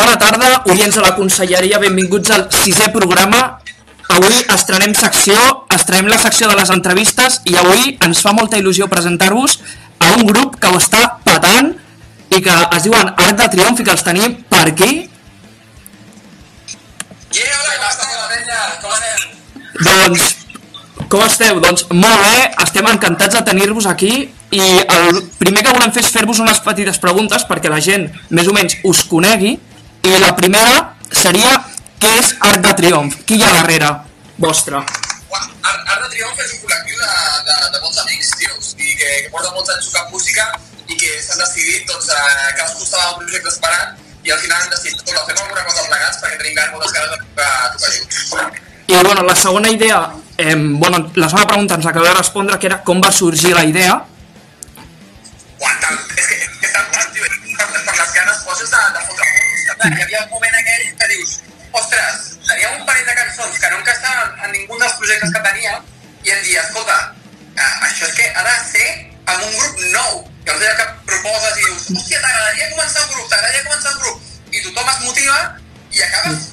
Bona tarda, oients de la Conselleria, benvinguts al sisè programa. Avui estrenem secció, estrenem la secció de les entrevistes i avui ens fa molta il·lusió presentar-vos a un grup que ho està patant i que es diuen Arc de Triomf i que els tenim per aquí. Yeah, hola, com esteu, penya? Com anem? Doncs, com esteu? Doncs molt bé, estem encantats de tenir-vos aquí i el primer que volem fer és fer-vos unes petites preguntes perquè la gent més o menys us conegui i la primera seria què és Arc de Triomf? Qui hi ha darrere vostre? Uah, Art, Art de Triomf és un col·lectiu de, de, de bons amics, tio, o sigui, que, que porta molts anys tocant música i que s'han decidit, doncs, eh, cadascú estava un projecte separat i al final han decidit, doncs, fem alguna cosa plegats perquè tenim ganes, moltes ganes de tocar, tocar junts. I bueno, la segona idea, eh, bueno, la segona pregunta ens acaba de respondre que era com va sorgir la idea Uah, tal, és que, és que qual, tio, per, per les ganes poses de, de fotre fotos. Hi havia un moment aquell que dius, ostres, tenia un parell de cançons que no encaixaven en ningú dels projectes que tenia i em dia, escolta, eh, això és que ha de ser amb un grup nou. I allò que proposes i dius, hòstia, t'agradaria començar un grup, t'agradaria començar un grup. I tothom es motiva i acabes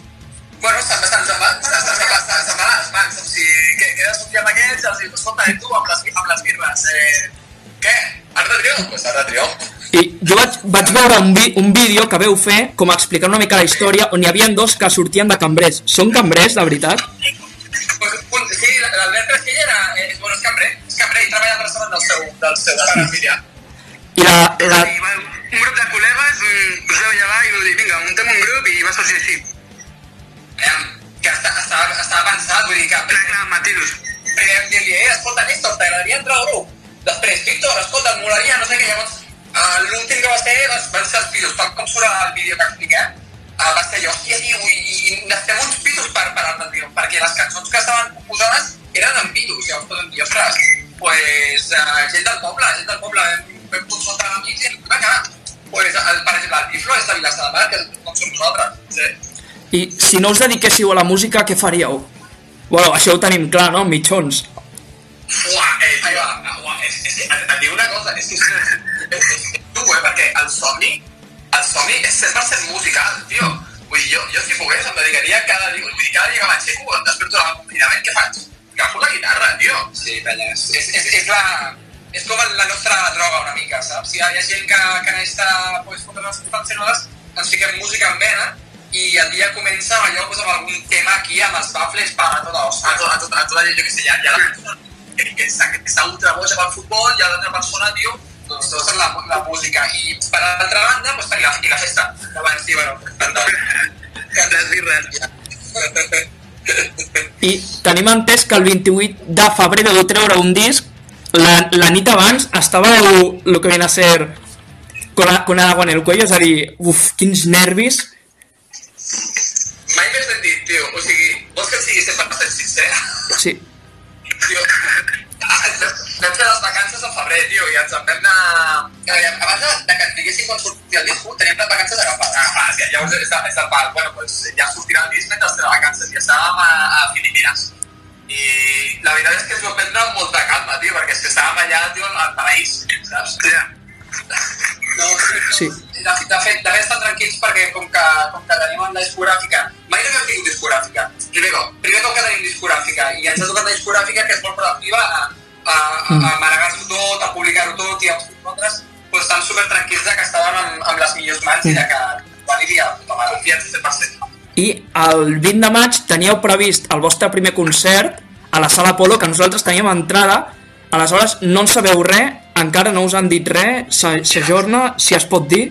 Bueno, se'n va, se'n va, se'n va, se'n va, se'n va les mans, o sigui, que, que he de sortir amb aquests, els dius, escolta, i tu, amb les, amb les birres, eh, què? Art de triomf? Pues art de triomf. i jo vaig, vaig veure un, vi, un vídeo que veu fer com explicant una mica la història on hi havia dos que sortien de cambrers. Són cambrers, de veritat? Pues, un, sí, l'Albert Crespell era, eh, bueno, és cambrer, és cambrer i treballa al restaurant del seu, del seu pare Miriam. I la, la, I va, un grup de col·legues us veu llevar i vau dir, vinga, muntem un grup i va sorgir així. Eh, que està, estava, estava pensat, vull dir que... Clar, clar, matisos. Primer dir-li, eh, escolta, Néstor, t'agradaria entrar al grup? Després, Víctor, escolta, et molaria, no sé què, llavors... Uh, L'últim que va ser, van, van ser els pisos, tal com surt al vídeo que expliquem, uh, va ser allò, hòstia, tio, i, i necessitem uns pisos per, per Art de Triomf, perquè les cançons que estaven composades eren en pisos, llavors podem dir, ostres, pues, uh, gent del poble, gent del poble, vam, vam consultar amics i vinga, pues, el, per exemple, el Biflo és de Vilassar de Mar, que com som nosaltres. Sí. I si no us dediquéssiu a la música, què faríeu? Bueno, això ho tenim clar, no? Mitjons. Uah, eh, tio, uah, és, és, et, et dic una cosa, és que és, és, és, tu, eh, perquè el somni, el somni és 100% musical, tio. Vull dir, jo, jo si pogués em dedicaria cada dia, vull dir, cada dia que m'aixeco, després del confinament, què faig? Agafo la guitarra, tio. Sí, penya, és, és, és, la, és com la nostra droga una mica, saps? Ha, hi ha gent que, que necessita pues, fotre les substàncies noves, ens fiquem música en vena i el dia comença amb allò pues, amb algun tema aquí, amb els bafles, a tota hòstia, a, tota, a, tota, tota, jo què sé, hi ha la persona que, està, ultra boja pel futbol, ha l'altra persona, tio, doncs tot és la, la música. I per altra banda, pues, tenim la, i la festa. Abans, sí, bueno, que les birres, ja. I tenim entès que el 28 de febrer deu treure un disc. La, la nit abans estava el, el que viene a ser con, con el agua en el cuello, és a dir, uf, quins nervis. Mai més ben dit, tio. O sigui, vols que sigui 100% sincer? Sí. Tio, vam fer les vacances al febrer, tio, i ens en vam anar... Abans de, de que ens diguessin quan sortia el disc, teníem les vacances agafades. agafades ja, llavors és, és del pal. Bueno, pues, ja sortirà el disc mentre de vacances. I estàvem a, a Filipines. I la veritat és que ens ho vam prendre amb molta calma, tio, perquè és que estàvem allà, tio, al paraís, saps? Ja. No, Sí. De, de fet, de fet estan tranquils perquè com que, com que tenim la discogràfica, mai no hem tingut discogràfica. Primer cop, primer cop que tenim discogràfica i ens ha tocat la discogràfica que és molt proactiva a, a, a, a manegar-s'ho tot, a publicar-ho tot i a nosaltres pues, estan super tranquils que estaven amb, amb les millors mans i de que van i a puta mare, fiats 100%. I el 20 de maig teníeu previst el vostre primer concert a la Sala Polo, que nosaltres teníem entrada, aleshores no en sabeu res, encara no us han dit res, s'aj- s'ajorna, si es pot dir.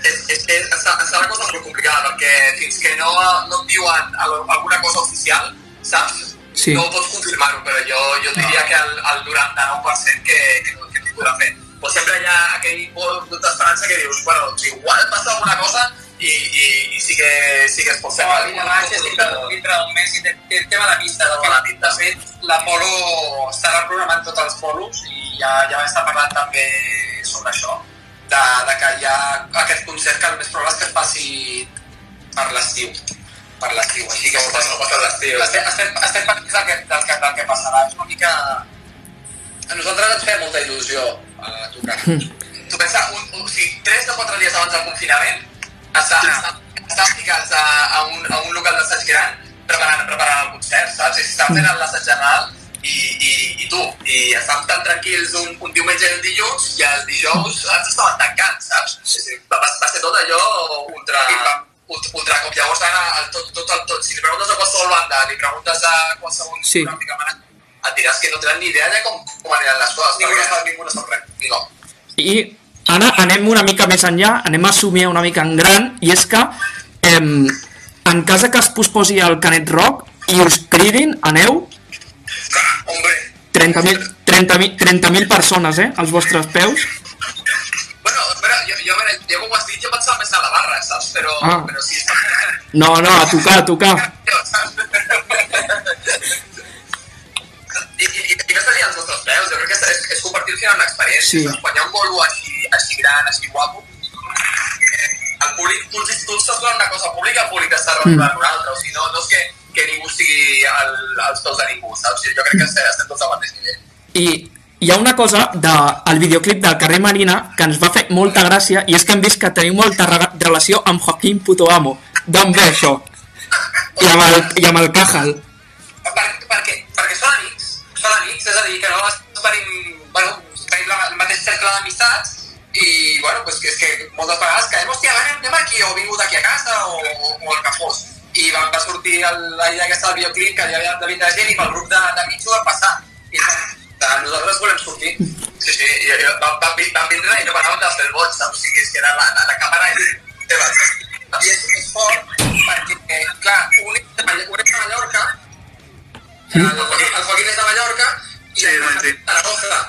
És, és, és, està, està una cosa molt complicada perquè fins que no, no et diuen al- alguna cosa oficial, saps? Sí. No pots confirmar-ho, però jo, jo diria que el, el 99% que, que, que ho podrà fer. Però sempre hi ha aquell vol d'esperança que dius, bueno, doncs igual passa alguna cosa i, i, i sí, que, sí que es pot fer. No, el maig és dintre, dintre d'un mes i té, té tema de pista. De, de pista. de fet, l'Apolo estarà programant tots els polos i ja, ja està parlant també sobre això, de, de que hi ha aquest concert que el més probable és que es passi per l'estiu. Per l'estiu, així que No passa, no l'estiu. estem, estem, estem pendents del que, del, que, del que passarà. És una mica... A nosaltres ens feia molta il·lusió a tocar. Tu pensa, un, un, o sigui, 3 o 4 dies abans del confinament, Està, està, està ficats a, a, un, a un local d'assaig gran preparant, preparant el concert, saps? I s'està fent l'assaig general i, i, i tu, i estàvem tan tranquils un, un diumenge i un dilluns i el dijous ens estaven tancant, saps? Va, va ser tot allò ultra, ultra, ultra com llavors ara el, tot, tot, el, tot, si li preguntes a qualsevol banda, li preguntes a qualsevol Sí. pràcticament, et diràs que no tenen ni idea de com, com aniran les coses. Ningú no sap, ningú no sap res. Ningú. I ara anem una mica més enllà, anem a assumir una mica en gran, i és que em, en cas que es posposi el Canet Rock i us cridin, aneu, Hombre, 30.000 30 30 persones, eh, als vostres peus. Bueno, espera, jo, jo, jo com ho has dit, jo pensava més a la barra, saps? Però, Ah. però sí, està... No, no, a tocar, a tocar. Peus? Jo crec que és, és, compartir al final una experiència. Sí. saps? Quan hi ha un bolo així, així gran, així guapo, eh, el públic, tu, tu estàs donant una cosa pública, el públic està donant Mm. una altra. O sigui, no, no és que, que ningú estigui al, als peus de ningú, saps? Jo crec que estem, estem tots al mateix nivell. I hi ha una cosa del videoclip del carrer Marina que ens va fer molta gràcia i és que hem vist que teniu molta re- relació amb Joaquín Putoamo. D'on ve això? I amb el, i amb el Cajal. Per, perquè, amics, són amics, és a dir, que no esperim, bueno, tenim la, el mateix cercle d'amistats i, bueno, pues és que moltes vegades quedem, hòstia, anem, aquí, o vingut aquí a casa, o, o, o el que fos. I va, va sortir el, la idea aquesta del videoclip que ja havia de vindre gent i pel grup de, d'amics ho va passar. I de, nosaltres volem sortir. Sí, sí, i, i, van, van, van vindre i no paraven de fer el? O sigui, és que era la, la, la càmera i teva. I és, és fort perquè, clar, un és de, de Mallorca, Joaquín, el Joaquín és de Mallorca i sí, sí. Zaragoza.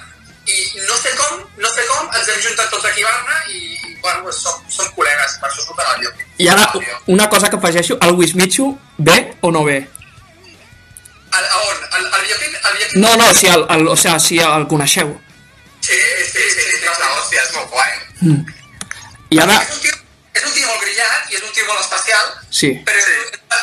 I no sé com, no sé com, ens hem juntat tots aquí a Barna i, bueno, pues som, som col·legues, per això surten al lloc. I ara, una cosa que afegeixo, el Wismichu ve o no ve? El, a on? El, el videoclip? El videoclip? No, no, si el, el, o sea, si el coneixeu. Sí, sí, sí, sí, és la hòstia, és molt guai. I ara, És un tio, és un tio molt brillant i és un tio molt especial, sí, però és,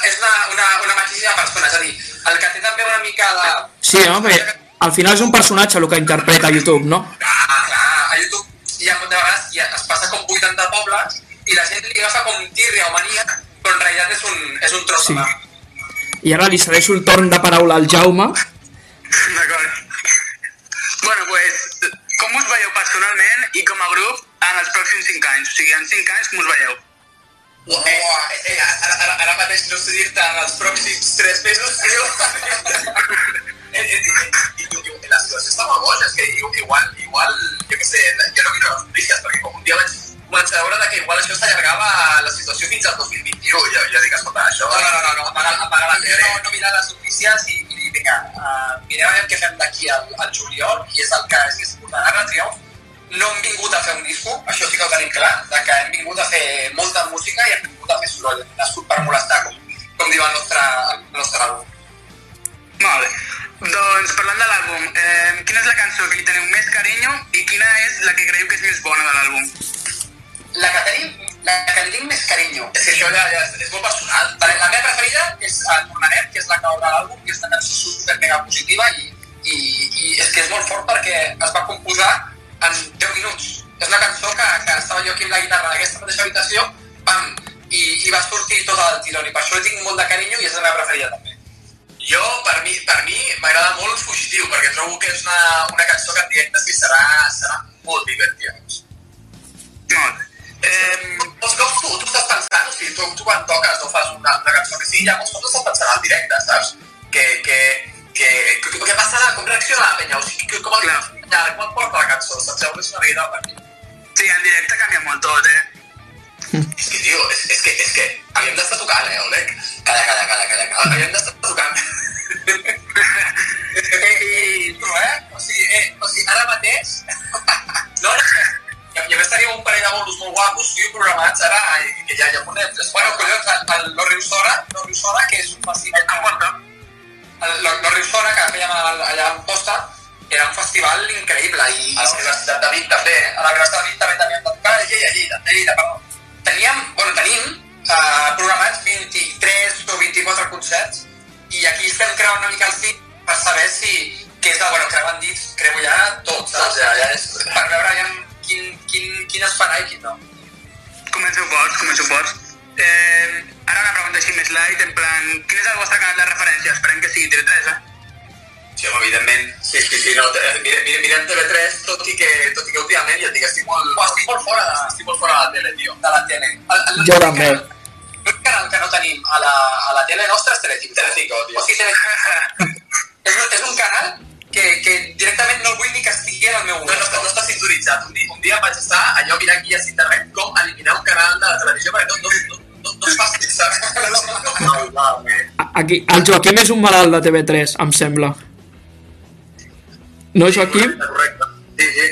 és una, una, una magnífica persona, és a dir, el que té també una mica de... sí, no? Perquè al final és un personatge el que interpreta a YouTube, no? Clar, clar, a YouTube hi ha de vegades hi ha, es passa com 80 pobles i la gent li agafa com tírria o mania, però en realitat és un, és un tros Sí. de. I ara li cedeixo el torn de paraula al Jaume. D'acord. Bueno, pues, com us veieu personalment i com a grup en els pròxims 5 anys? O sigui, en 5 anys com us veieu? Uah, eh, eh, ara, ara, ara mateix no sé dir-te en els pròxims 3 mesos, tio. Eh, eh, eh, la situació està molt boja, és que igual, igual, jo què sé, jo no miro les notícies, perquè com un dia vaig començar a veure que igual això s'allargava la situació fins al 2021, jo, jo dic, escolta, això... No, no, no, no, apaga, apaga la tele. No, no mirar les notícies i, i dir, vinga, uh, mirem a què fem d'aquí al, al juliol, i és el que més important. Ara, Triomf, no hem vingut a fer un disco, això sí que ho tenim clar, de que hem vingut a fer molta música i hem vingut a fer soroll, hem nascut per molestar, com, com diu el nostre, el nostre àlbum. Molt bé. Doncs parlant de l'àlbum, eh, quina és la cançó que li teniu més carinyo i quina és la que creieu que és més bona de l'àlbum? La que tenim, la que li tinc més carinyo. És que això ja, ja és, és molt personal. Vale, la meva preferida és uh, Tornarem, que és la que obre l'àlbum, que és una cançó super mega positiva i, i, i és que és molt fort perquè es va composar en 10 minuts. És una cançó que, que estava jo aquí amb la guitarra d'aquesta mateixa habitació, pam, i, i va sortir tot el tirón, i per això tinc molt de carinyo i és la meva preferida també. Jo, per mi, per mi m'agrada molt Fugitiu, perquè trobo que és una, una cançó que en directe sí serà, serà molt divertida. Molt bé. Eh, molts cops tu, tu estàs pensant, o sigui, tu, tu quan toques o fas una, una cançó que sigui, ja molts cops estàs pensant al directe, saps? Que, que, que, que, què passarà, com reacciona la penya, o sigui, que, com, el, ja, com et porta la saps? Llavors és una mi. Sí, en directe canvia molt tot, eh? És que, tio, és, és que, és que havíem d'estar tocant, eh, Oleg? Calla, calla, calla, calla, calla. Havíem d'estar tocant. I tu, eh? O sigui, eh, o sigui ara mateix... no, no, i a més teníem un parell de bolos molt guapos, tio, programats, ara, i que ja, ja tres. Bueno, collons, el, el Lo Riu Sora, Lo Riu Sora, que és un que porta, el Lo, Lo Riu Sora, que fèiem al- allà en Posta, era un festival increïble, i a la Universitat de Vic també, a la Universitat de Vic també teníem de tocar, i a Lleida, a Lleida, perdó. Teníem, bueno, tenim uh, programats 23 o 24 concerts, i aquí estem creuant una mica el fit per saber si, què és el, bueno, creuen dits, creu ja tot, saps? Ja, ja és... Per veure ja quin, quin, quin es farà i quin no. Començo pots, començo pots. Eh, ara una pregunta així més light, en plan, quin és el vostre canal de referència? Esperem que sigui TV3, eh? Sí, home, evidentment. Sí, sí, sí. No, te- mira, mira, mirem TV3, tot i que, tot i que últimament, ja et dic, estic molt, Oh, estic molt fora de, estic molt fora de la tele, tio. de la tele. El, el, Jo també. L'únic canal que no tenim a la, a la tele nostra és Telecinco. Telecinco, tio. O sigui, Telecinco és, un- és un canal que, que directament no el vull ni que estigui en el meu No, no, no està sintonitzat. Un dia, un dia vaig estar allò mirant guies d'internet com eliminar un canal de televisió perquè no, no, no, no, no és fàcil, saps? A- Aquí, el Joaquim és un malalt de TV3, em sembla. No, Joaquim? Correcte. Sí, sí.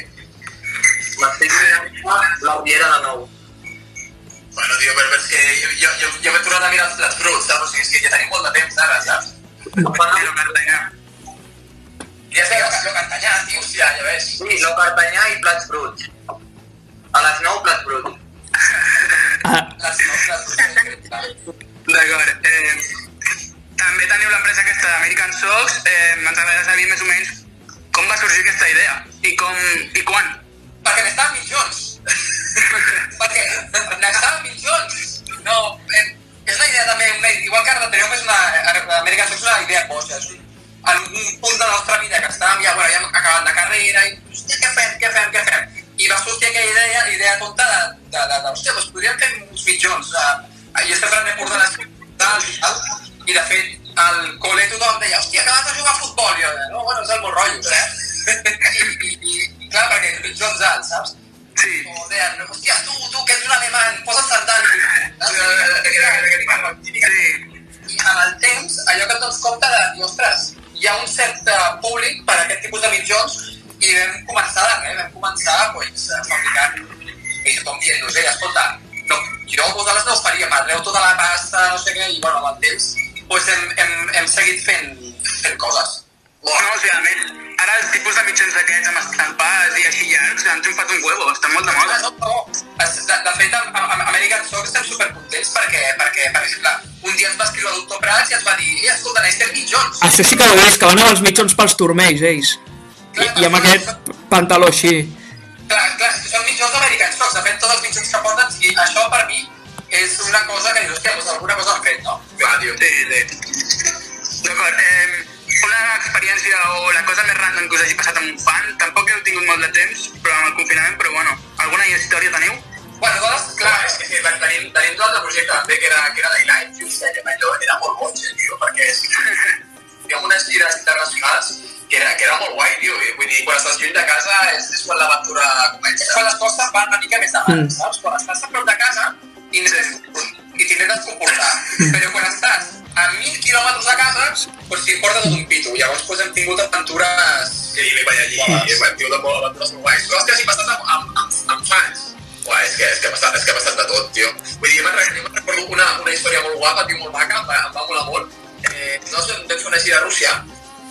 M'estic mirant la Riera de nou. Bueno, tio, però és que jo, jo, jo, jo m'he tornat a mirar els plats bruts, saps? O sigui, és que ja tenim molt de temps ara, saps? Lo Cartanyà. Ja sé, jo, jo cantanyà, tio. Hòstia, ja ves. Sí, no Cartanyà i plats bruts. A les 9 plats bruts. Ah, Les nostres... D'acord. Eh, també teniu l'empresa aquesta d'American Sox. Eh, Ens agradaria saber més o menys com va sorgir aquesta idea i com i quan. Perquè n'estàvem mitjons. Perquè n'estàvem mitjons. No, eh, és una idea també, una, igual que Ardentreu és una, American Sox és una idea boja, és un, en un punt de la nostra vida que estàvem ja, bueno, ja hem acabat la carrera i, hòstia, què fem, què fem, què fem? I va sortir aquella idea, idea tonta de, de, de, de hòstia, doncs podríem fer uns mitjons. I estem prenent portades i tal, i de fet, al col·le tothom deia, hòstia, que vas a jugar a futbol? I jo, no, bueno, és el meu rotllo, saps? I, i, i, clar, perquè mitjons alts, saps? Sí. O deien, hòstia, tu, tu, que ets un alemany, posa't. Sí. I amb el temps, allò que et dones compte de ostres, hi ha un cert eh, públic per a aquest tipus de mitjons i vam començar de res, vam començar pues, a fabricar i tothom dient, no sé, escolta, no, jo vosaltres no us faria, m'adreu tota la pasta, no sé què, i bueno, amb el temps pues, hem, hem, hem seguit fent, fent coses. No, o sigui, a més, ara els tipus de mitjans d'aquests amb estampats i així llargs han triomfat un huevo, estan molt de moda. No, no, es- de, de fet, amb, amb American Sox estem supercontents perquè, perquè, per exemple, un dia ens va escriure el doctor Prats i ens va dir, "Ei, escolta, necessitem mitjons. això sí que ho vist, que van amb els mitjons pels turmells, ells. I, i amb aquest pantaló així. Clar, clar, és són mitjons d'American Sox, de fet, tots els mitjons que porten, i això per mi és una cosa que dius, hòstia, doncs alguna cosa han fet, no? Clar, tio. Sí, sí. D'acord, eh, una experiència o la cosa més random que us hagi passat amb un fan, tampoc heu tingut molt de temps, però amb el confinament, però bueno, alguna història teniu? Bueno, doncs, Clar, és que sí, tenim, tenim un altre projecte també que era, que era Daylight, i hòstia, que allò era molt boig, eh, tio, perquè és... Hi ha unes gires internacionals que era, que era molt guai, tio, i vull dir, quan estàs lluny de casa és, és quan l'aventura és comença. quan les coses van una mica més davant, Mm. saps? Quan estàs a prop de casa i necessites i t'intentes comportar. Però quan estàs a mil quilòmetres de casa, doncs t'importa tot un pito. Llavors doncs, hem tingut aventures... Sí, i vaig allí, vaig, tio, de molt aventures molt guais. Que hagi passat amb, amb, amb, amb fans. Uah, és que, és que ha passat, és que ha passat de tot, tio. Vull dir, jo me'n recordo una, una història molt guapa, tio, molt maca, em va, em va molar molt. Eh, nosaltres vam fer una gira a Rússia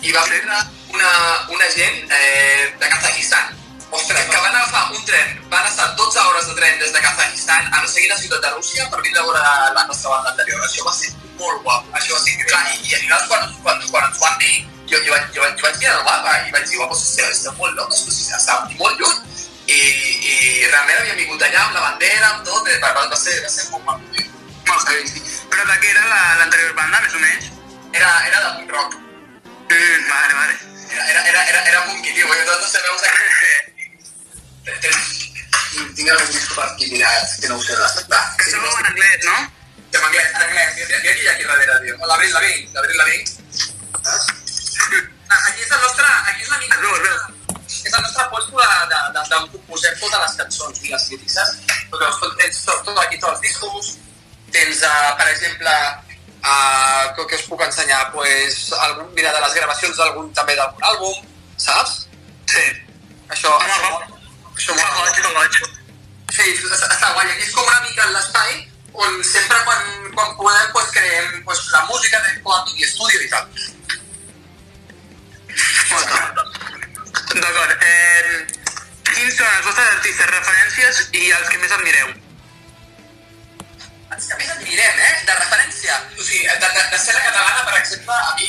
i va fer una, una gent eh, de Kazajistan. Ostres, que van agafar un tren, van estar 12 hores de tren des de Kazajistan a no sé quina ciutat de Rússia per vindre a veure la nostra banda anterior. Això va ser molt guapo. Això va ser clar, i, i al final quan, quan, quan ens van dir, jo, jo, vaig, jo, vaig, jo vaig mirar el mapa i vaig dir, guapo, estem, estem molt locos, pues, estàvem molt lluny. I, i realment havíem vingut allà amb la bandera, amb tot, eh, va, va, ser, va ser molt maco. Molt heavy. Però de què era la- l'anterior banda, més o menys? Era, era de punk rock. Mm, vale, vale. Era, era, era, era, era punky, tio, perquè nosaltres sabeu que... Tinc algun disc per aquí mirat, que no. Que sou en anglès, no? En anglès, mira, mira qui hi ha aquí darrere, tio. L'Abril Lavigne, l'Abril Lavigne. Ah, Aquí és el nostre... Aquí és una mica... Es veu. És el nostre puesto de, de, de, d'on composem totes les cançons i les saps? Perquè tot, tens tot, tot aquí, tots els discos, tens, uh, per exemple, uh, que, us puc ensenyar, pues, algun, mira, de les gravacions d'algun també d'algun àlbum, saps? Sí. Això, Home, això, Fa mola. goig, fa goig. Sí, guai. Aquí és com una mica l'espai on sempre quan, quan podem pues, creem pues, la música de com i estudio i tal. D'acord. Eh, quins són els vostres artistes referències i els que més admireu? Els que més admirem, eh? De referència. O sigui, de, de, de escena catalana, per exemple, a mi,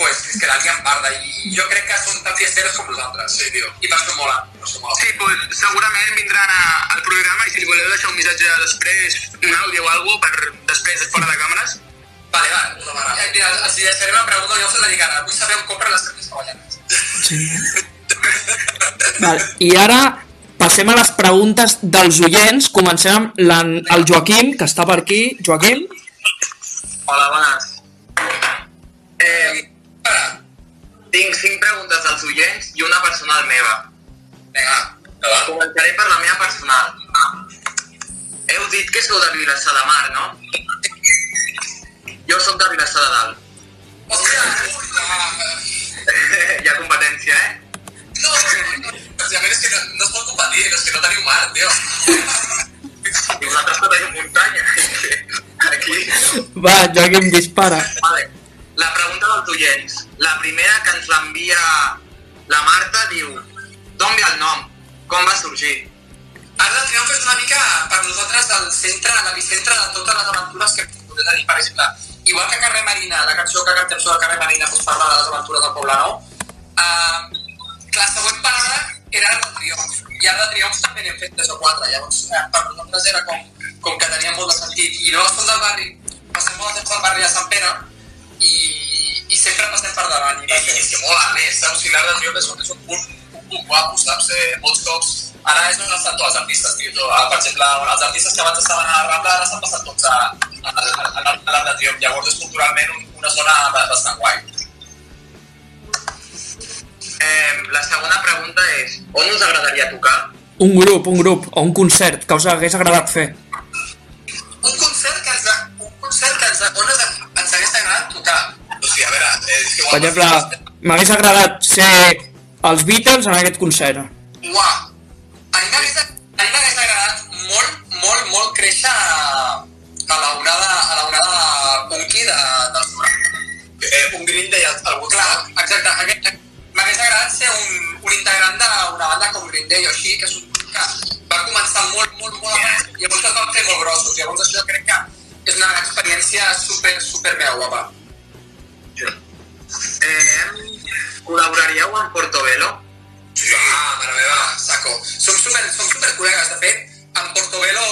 la liam parda. I jo crec que són tan fiesteros com nosaltres. Sí, tio. I per això mola. Per això mola. Sí, pues, segurament vindran a, al programa i si li voleu deixar un missatge després, un àudio o alguna per després, fora de càmeres, Vale, va. Eh, mira, els hi deixaré una pregunta, jo us la dic ara. Vull saber on compren les camises hawaianes. Sí. Val. I ara passem a les preguntes dels oients. Comencem amb la, el Joaquim, que està per aquí. Joaquim? Hola, bones. Eh. Tinc cinc preguntes dels oients i una personal meva. Vinga, va. Començaré per la meva personal. Heu dit que sou de Vilassar de Mar, no? Jo sóc de Vilassar de Dalt. Hi ha competència, eh? no, no, òbviament és que no, no es pot competir, és que no teniu mar, tio. I vosaltres que teniu muntanya. Aquí. Va, Joaquim, dispara. Vale. La pregunta dels oients. La primera que ens l'envia la Marta diu D'on ve el nom? Com va sorgir? Art del Triomf és una mica per nosaltres el centre, l'epicentre de totes les aventures que hem tingut. Dir, per exemple, igual que Carrer Marina, la cançó que cantem sobre Carrer Marina doncs parla de les aventures del Poble Nou, uh, la següent parada era Art del Triomf. I Art del Triomf també n'hem fet tres o quatre. Llavors, eh, per nosaltres era com, com que tenia molt de sentit. I no som del barri, passem molt de temps al barri de Sant Pere i, i sempre passem per davant. I, I és que mola, a més, saps? Si l'Art del Triomf és un, punt, un punt guapo, saps? Eh, molts cops Ara és on estan tots els artistes, tio. Ah, per exemple, els artistes que abans estaven a la Rambla ara s'han passat tots a, a, a, a, a l'Art de Triomf. Llavors és culturalment un, una zona ba- bastant guai. Eh, la segona pregunta és On us agradaria tocar? Un grup, un grup, o un concert que us hagués agradat fer. Un concert que ens, concert que ens, on ens, ens hagués agradat tocar. O sigui, a veure, eh, és que Per exemple, m'hagués agradat ser els Beatles en aquest concert. Uah! A mi m'hagués agradat molt, molt, molt créixer a, a la onada, a la onada punky de, dels 90. Eh, un Green Day al, al Clar, exacte. Aquest, m'hagués agradat ser un, un integrant d'una banda com Green Day o així, que és un que va començar molt, molt, molt abans i llavors es van fer molt grossos. Llavors això crec que és una experiència super, super mega guapa. Eh, col·laboraríeu amb Portobello? Ah, mare meva, saco. Som super, som super col·legues, de fet, en Portobello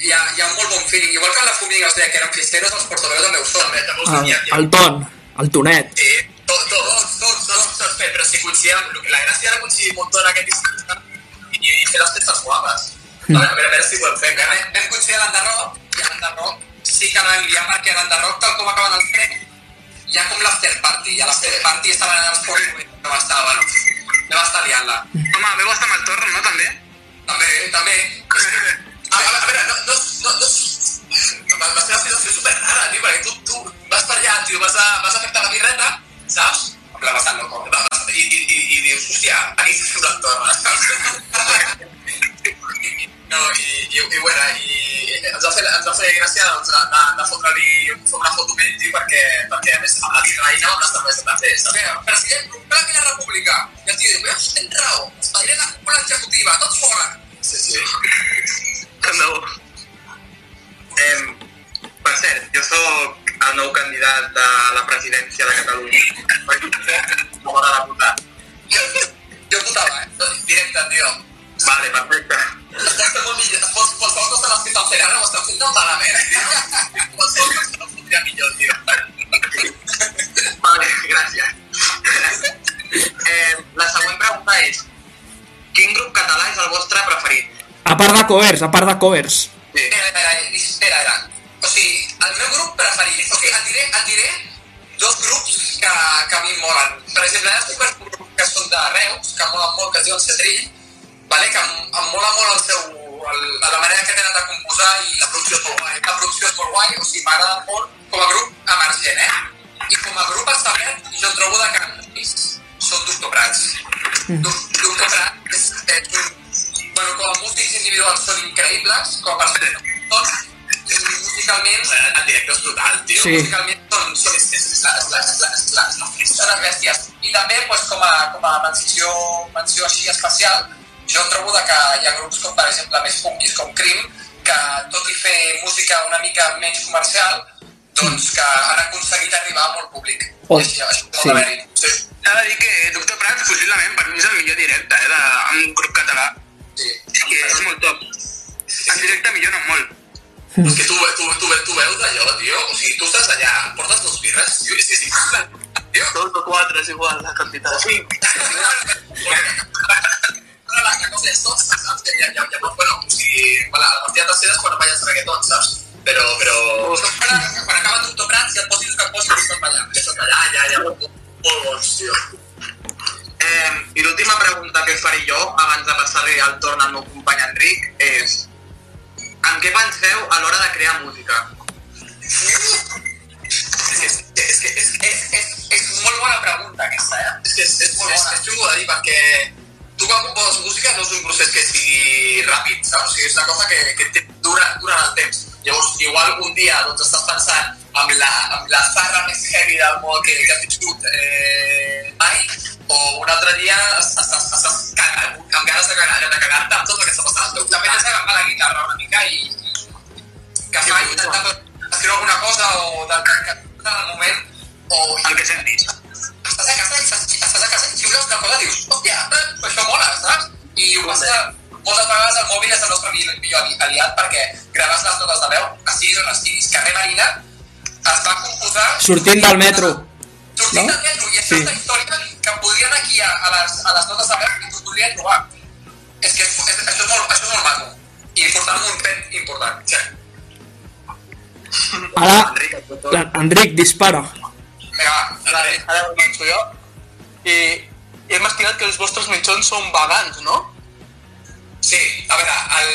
hi ha, hi ha un molt bon feeling. Igual que en la Fumiga, o sigui, que eren fiesteros, els Portobello també ho són. També, també El, ha- el Ton, el Tonet. Sí, tots, tots, tots, tots, tots, però si coincidíem, la gràcia era coincidir un munt en aquest dissabte i, i fer les festes guapes. A veure, a veure, a veure si ho podem fer. Vam, vam coincidir a l'Enderroc, i a l'Enderroc sí que vam liar perquè a l'Enderroc, tal com acaben els hi ha com l'after party, i a l'after party estaven els polígonos, que va estar, bueno, vam estar liant-la. Home, veu estar amb el torn, no, també? També, també. A, a, a veure, no, no, no, no, va, va ser una situació super rara, tio, perquè tu, tu vas per allà, tio, vas a, vas a fer la birreta, saps? Bastant loco. Vas, vas, i, i, i, i dius, hòstia, aquí s'ha fet una torre, saps? I, no, i, i, i, bueno, i ens va fer, ens va fer gràcia doncs, anar, anar a fotre-li fer una foto amb ell, perquè, perquè a més amb la birraïna amb les cerveses de festa. Vinga, president Comprat i la República. I el tio diu, veus, tens raó, espadré la cúpula executiva, tots fora. Sí, sí. Candidat de la presidència de Catalunya. Com a deputat. Jo votava, eh? Directe, tio. Vale, perfecte. Ja estem molt millor. Quals- Qualsevol cosa les que estan fent ara ho estan fent tan malament, tio. Qualsevol cosa no podria millor, tio. Vale, gràcies. Eh, la següent pregunta és Quin grup català és el vostre preferit? A part de covers, a part de covers. Sí. Espera, espera, espera, espera. O sigui, el meu grup preferit... O sigui, et diré, et diré dos grups que, que a mi molen. Per exemple, ara estic un grup que són de Reus, que molen molt, que es diuen Cetrill, vale? que em, em mola molt el seu, el, la manera que tenen de composar i la producció és molt guai. La producció és molt guai, o sigui, m'agrada molt com a grup emergent, eh? I com a grup establert, jo em trobo de canvis. Són Doctor Prats. Doc- Doctor Prats és, és un... Bueno, com a músics individuals són increïbles, com a persones són, i musicalment... En directe és brutal, tio. Sí. Musicalment són, són, és, és, és, la, és, la, és, la, és, la, és la festa. Les bèsties. I també, pues, com, a, com a menció, menció així especial, jo trobo de que hi ha grups com, per exemple, més punkis com Crim, que tot i fer música una mica menys comercial, doncs que han aconseguit arribar a molt públic. Oh, I això, això sí. de. Sí. S'ha de dir que Doctor Prats, possiblement, per mi és el millor directe, eh, de, en un grup català. sí. És que és molt top. En directe millora molt. És que tu, tu, tu, tu veus allò, tio, o sigui, tu estàs allà, portes dos birres, tio, és que és impressionant, tio. Dos o quatre és igual la quantitat. Sí. Però la, cosa és tot, saps? Que ja, ja, ja, bueno, o sigui, bueno, la partida tercera és quan balles reggaeton, saps? Però, però... Quan, quan acaba Doctor Prats, ja et posis que et posis, estàs ballant. Estàs ballant, ja, ja, molt, molt bons, tio. Eh, I l'última pregunta que faré jo, abans de passar-li el torn al meu company Enric, és en què penseu a l'hora de crear música? És és, és, és, és, és, molt bona pregunta aquesta, eh? És que és, és molt bona. És, és xungo de dir perquè tu quan composes música no és un procés que sigui ràpid, saps? O sigui, és una cosa que, que dura, dura el temps. Llavors, igual un dia doncs, estàs pensant amb la, amb la zarra més heavy del món que, que has viscut eh, mai, o un altre dia estàs, estàs, cagant, amb ganes de cagar- de cagar-te amb tot el que està passant al teu També t'has d'agafar la guitarra una mica i, i que fa intentar escriure alguna cosa o del que, en el moment o El que sentis. estàs a casa i estàs, a casa i xiules una cosa i dius, hòstia, eh, això mola, saps? I ho passa moltes vegades el mòbil és el nostre millor millor ali- aliat perquè graves les notes de veu, estiguis on estiguis. Carrer Marina es va composar... Sortint del metro. Sortint No? del metro, i això Sí. és la història que podria anar aquí a, a, les, a les notes de veu i t'ho podria trobar. És que és, és, això, és molt, això és molt maco. I important, un pet important. Sí. Ara, Enric, Enric, dispara. Vinga, ara ho començo jo. I hem estimat que els vostres mitjons són vegans, no? Sí, a veure, el,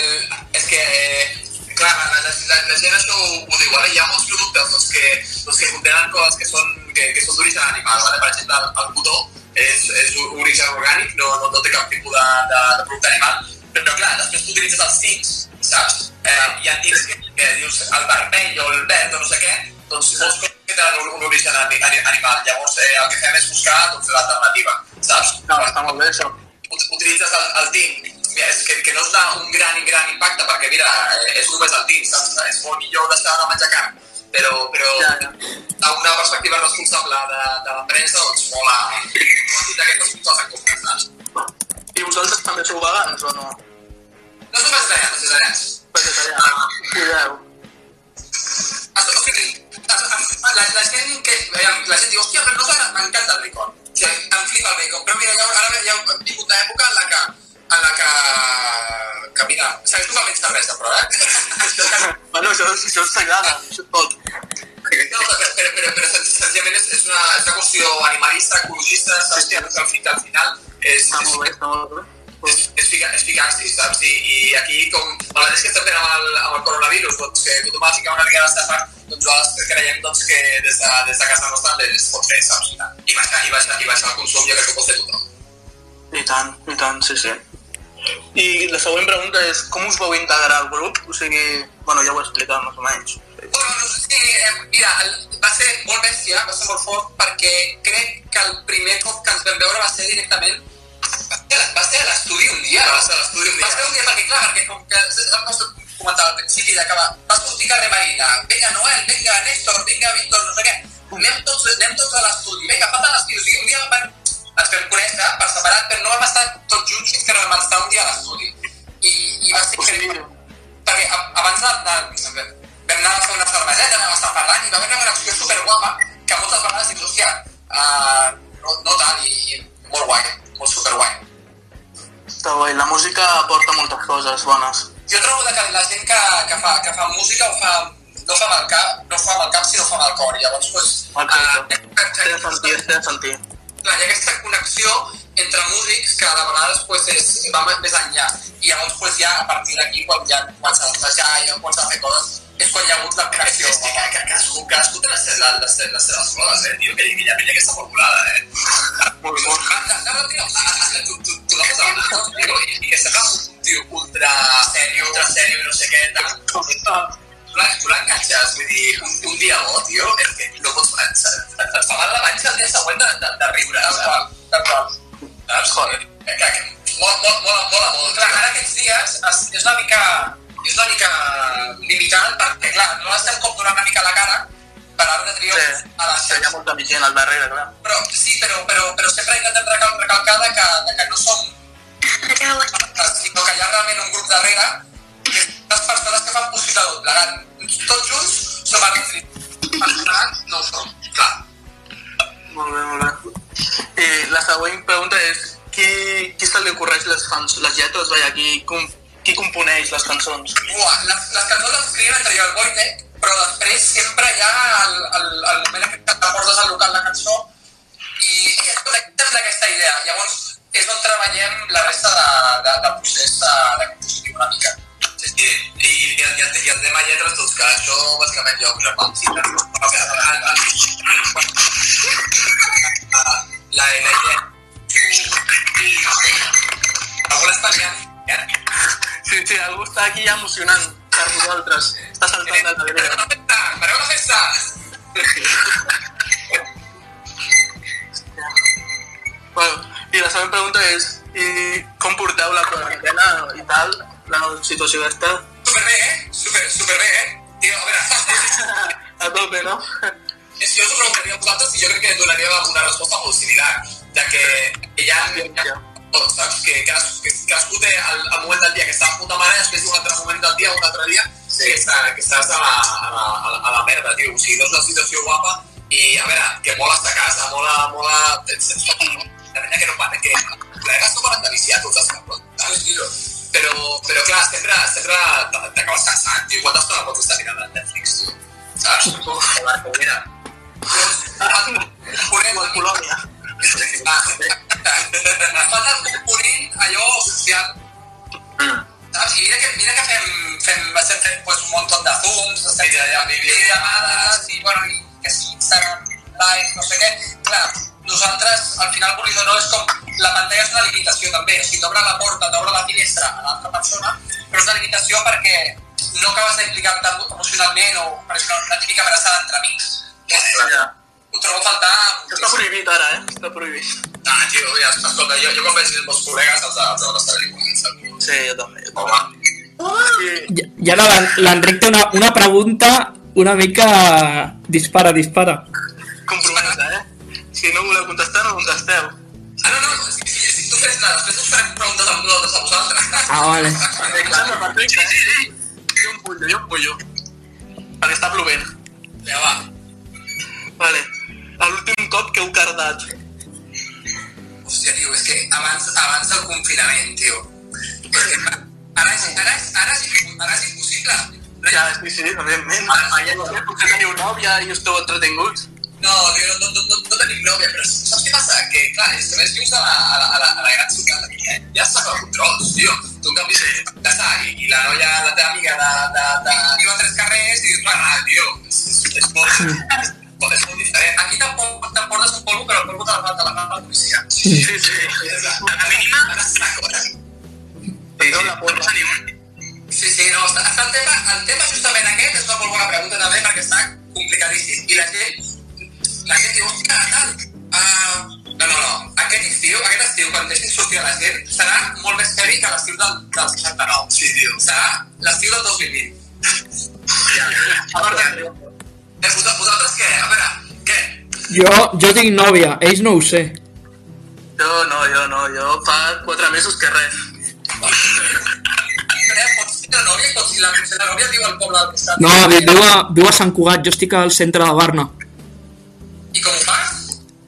és que, eh, clar, la, la, la, la gent això ho, ho diu, vale? hi ha molts productes doncs, que, doncs, que contenen coses que són, que, que són d'origen animal, vale? per exemple, el, el cotó és, és un origen orgànic, no, no, no té cap tipus de, de, de producte animal, però clar, després tu utilitzes els tints, saps? Eh, hi ha tints que, que dius el vermell o el verd o no sé què, doncs molts coses que tenen un, un origen ani- ani- animal, llavors eh, el que fem és buscar doncs, l'alternativa, saps? No, està molt bé això. ut- utilitzes el, el tint, és que, que no és una, un gran gran impacte, perquè mira, eh, és només el tint, saps? És molt millor deixar de menjar carn, però, però Ja, ja. a una perspectiva responsable de, de l'empresa, doncs mola mola tindre aquestes coses en compte, saps? I vosaltres també sou vegans o no? No som vegetarians, vegetarians. Vegetarians. Cuideu. O sigui, la, la gent que... La gent diu, hòstia, però no m'encanta el bacon. Sí, em flipa el bacon. Però mira, ja, ara ja ha vingut una època en la que... En la que... Que mira, que menys cervesa, però, eh? Bueno, això, això us agrada, això tot. No, però, però, però, però sen- senzillament és, és, una, és una qüestió animalista, ecologista, saps? Que al, fi- al final és, Està és, molt bé, està molt bé. és, és, ficar, és ficar-s'hi, saps? I, I aquí, com el mateix que estem fent amb el, amb el coronavirus, doncs que tothom ha de ficar una mica d'estafa, doncs nosaltres creiem doncs, que des de, des de casa nostra es pot fer, saps? I baixar, i baixar, i baixar el consum, jo crec que ho pot fer tothom. I tant, i tant, sí, sí. I la següent pregunta és, com us vau integrar al grup? O sigui, bueno, ja ho he explicat més o menys. Bueno, no sé si, eh, mira, va ser molt bèstia, va ser molt fort, perquè crec que el primer cop que ens vam veure va ser directament va ser, va a l'estudi un dia. Va ser a l'estudi un dia. Va ser un dia, perquè clar, perquè com que el nostre comentar al principi d'acabar, va sortir carrer Marina, vinga Noel, vinga Néstor, vinga Víctor, no sé què, anem tots, anem tots a l'estudi, vinga, falten les tios, i un dia van, ens vam conèixer per separat, però no vam estar tots junts fins que no vam estar un dia a l'estudi. I, I va ser increïble perquè abans de, de, vam anar a fer una cerveseta, vam estar parlant i va haver una connexió superguapa que moltes vegades dius, hòstia, uh, no, no tal, i, i molt guai, molt superguai. Està guai, la música aporta moltes coses bones. Jo trobo que la gent que, que, fa, que fa música ho fa, no fa el cap, no fa el cap, sinó fa el cor. Llavors, pues, Exacte. eh, Té de sentir, té de sentir. Clar, hi ha aquesta connexió entre músics que de vegades pues, és, va més enllà. I llavors pues, ja a partir d'aquí, quan ja comença a assajar i quan comença a fer coses, és quan hi ha hagut la connexió. És, que, que, que cadascú, cadascú té les, les, les, les seves coses, eh, tio, que, que hi ha penya aquesta formulada, eh. Molt, molt. No, no, tio, a- a- a- tu, tu, tu la posa a la tio, i, que sembla un tio ultra sèrio, ultra sèrio, no sé què, tal. Tu la- tu l'enganxes, vull dir, un, un dia bo, tio, és que no pots, ens, ens, ens fa mal la panxa el dia següent de, de, de riure. Tal qual, tal qual. Saps? Joder. Que, que, molt, molt, molt, mola molt. Clar, ara aquests dies es, és una mica és una mica limitant perquè, clar, no estem com donant una mica la cara per Arc de Triomf Sí, a les que hi ha molta més gent al darrere, clar. però sí, però, però, però sempre intentem recal, recalcar de que, de que no som sinó que hi ha realment un grup darrere que són les persones que fan possible tot plegat. Tots junts som de Triomf. Personals no som, clar. Molt bé, molt bé. I la següent pregunta és qui, qui se li ocorreix les, cançons, les lletres? Vaja, qui, com, qui componeix les cançons? Buah, les, les cançons les escrivim entre jo i el Wojtek, però després sempre hi ha el, el, el moment que te portes al local de cançó i és aquesta idea. Llavors és on treballem la resta de, de, de procés de, de composició una mica. Sí, sí. I, i, i, el, i el tema lletres, doncs que això bàsicament jo crec que sí, però, però que el, el, el, la, la idea algú l'està liant eh? Sí, sí, algú està aquí ja emocionant per nosaltres. Està saltant de Pareu l'alegria. la festa! Pareu la festa! Bueno, I la següent pregunta és i com porteu la quarantena i tal, la situació aquesta? Superbé, eh? Super, superbé, eh? Tio, a veure, A tope, no? és que jo us preguntaria a vosaltres i jo crec que donaria una resposta molt similar, de que hi ha, hi ha tot, saps? Que, cadascú, que cadascú té el, el moment del dia que està a puta mare i després un altre moment del dia, un altre dia, sí. que, està, que estàs a la, a, la, a, la, a la merda, tio. O sigui, no és una situació guapa i, a veure, que mola estar a casa, mola, mola... Ets, ets, la pena que no para, que col·legues no paren de viciar tots els cabrons, saps? Però, però clar, sempre, sempre t'acabes cansant, tio. Estona pots estar mirant a Netflix, tio? Saps? Mira. Ponent, Colònia. falta el component allò social. Saps? I mira que, mira que fem, fem, estem fent pues, un munt de zooms, estem fent videollamades, i, bueno, i que sí, Instagram live, no sé què. Clar, nosaltres, al final, vulguis o no, és com... La pantalla és una limitació, també. O sigui, t'obre la porta, t'obre la finestra a l'altra persona, però és una limitació perquè no acabes d'implicar-te emocionalment o per això la típica abraçada entre amics. Que Ja. ho trobo a faltar Està prohibit ara, eh? Està prohibit. Ah, tio, ja, escolta, jo, jo quan veig els meus col·legues, els de, els de l'estat de. Sí, jo també. Jo Home, també. I, I i ara l'en- l'Enric té una, una pregunta una mica dispara, dispara. Si no voleu contestar, no contesteu. ah, no, no, si, si, si tu fes la, després us farem preguntes amb nosaltres a vosaltres. Ah, vale. Sembla perfecte, eh? Jo em bullo, jo em bullo. Perquè està plovent. Vinga, va. Vale. L'últim cop que heu cardat. Hòstia, tio, és que abans, abans del confinament, tio. És que ara és, ara és, ara és, ara és impossible. Ja, sí, sí, evidentment. Allà ja potser teniu nòvia i esteu entretinguts. No, no, no, no, no tenim nòvia, però saps què passa? Que, clar, és que més vius a la, a la, a la, a la gran ciutat eh? Ja està per controls, tio. Tu en canvi, ja està, i, i la noia, la teva amiga de... de, de... Viu a tres carrers i dius, ah, tio, és, és, és, molt, és molt diferent. Aquí tampoc t'emportes un polvo, però el polvo te la falta la fa la policia. Sí, sí. A la mínima, està cosa. Sí, sí. la porra. Sí, sí, no, està, està el, tema, el tema justament aquest és una molt bona pregunta també perquè està complicadíssim i la gent, la gent diu, hòstia, tal, uh, no, no, no, aquest estiu, aquest estiu, quan deixin sortir a la gent, serà molt més heavy que l'estiu del, del 69. Sí, tio. Serà l'estiu del 2020. Ja. A de... Eh, vos- vosaltres què? A veure, què? Jo, jo tinc nòvia, ells no ho sé. Jo no, jo no, jo fa quatre mesos que res. Pots ser la nòvia, pots ser la, potser la nòvia viu al poble del costat. No, vi- viu a, viu a Sant Cugat, jo estic al centre de Barna.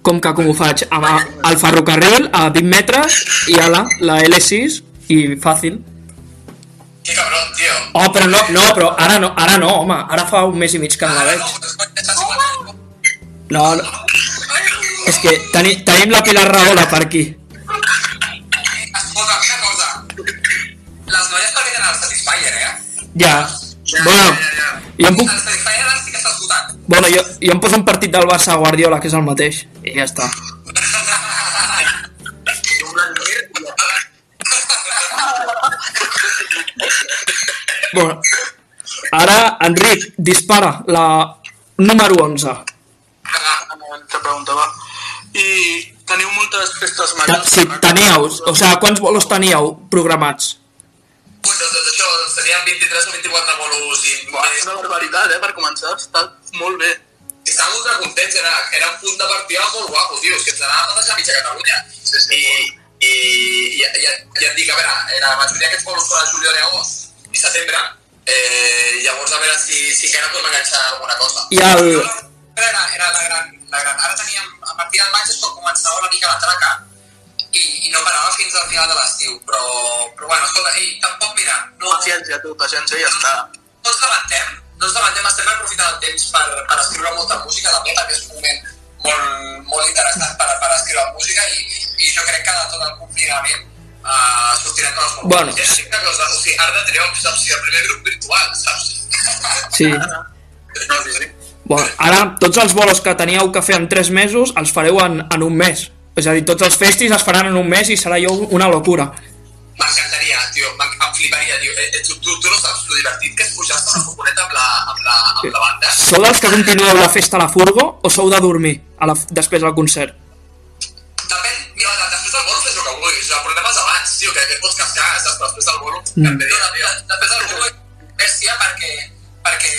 Com que com ho faig? Amb a- el ferrocarril a 20 metres i ala, la L6 i fàcil. Que cabron, tio. Oh, però no, no, però ara no, ara no, home, ara fa un mes i mig que no la veig. no. No. És que teni, tenim la Pilar Rahola per aquí. Escolta, una cosa. Les noies perquè tenen el Satisfyer, eh? Ja. Bueno, jo em puc, El Satisfyer sí esgotat. bueno, jo, jo em poso un partit del Barça a Guardiola, que és el mateix. I ja està. Bueno, ara, Enric, dispara la número 11. Vinga, altra pregunta, va. I teniu moltes festes majors? Si teníeu, o sigui, quants bolos teníeu programats? Ui, doncs, doncs això, doncs teníem 23 o 24 bolos i... Buah, és una barbaritat, eh, per començar. Està molt bé. Estàvem ultra contents, era, era un punt de partida molt guapo, tio, és que ens anàvem a deixar mitja Catalunya. Sí, sí. I, i, i, i, i et dic, a veure, la majoria d'aquests bolos són a juliol i agost i setembre, eh, llavors a veure si, si encara podem enganxar alguna cosa. I el... Era, era la gran, la gran... Ara teníem, a partir del maig és quan començava una mica la traca i, i no parava fins al final de l'estiu, però, però bueno, escolta, ei, tampoc, mira, no, Paciència, tu, paciència ja està. no ens lamentem, no ens lamentem, estem aprofitant el temps per, per escriure molta música, també perquè és un moment molt, molt interessant per, per escriure música i, i jo crec que de tot el confinament uh, sortirem coses molt Bueno. bones. És una cosa, o sigui, Art de Triomf, saps? O sigui, el primer grup virtual, saps? Sí. No, sí, sí. Bueno, ara, tots els bolos que teníeu que fer en 3 mesos els fareu en, en un mes. És a dir, tots els festis es faran en un mes i serà jo una locura. M'encantaria, tio, em fliparia, tio. Eh, eh, tu, tu, tu no saps lo divertit que és pujar-se una furgoneta amb la, amb la, amb la banda? Sou dels que continueu la festa a la furgo o sou de dormir a la, després del concert? Depèn, mira, de- després del bolo fes el que vulguis, el problema és abans, tio, que, que et pots cascar, saps? Després del bolo, Mm. mm. tio, després del bolo, bèstia, perquè, perquè,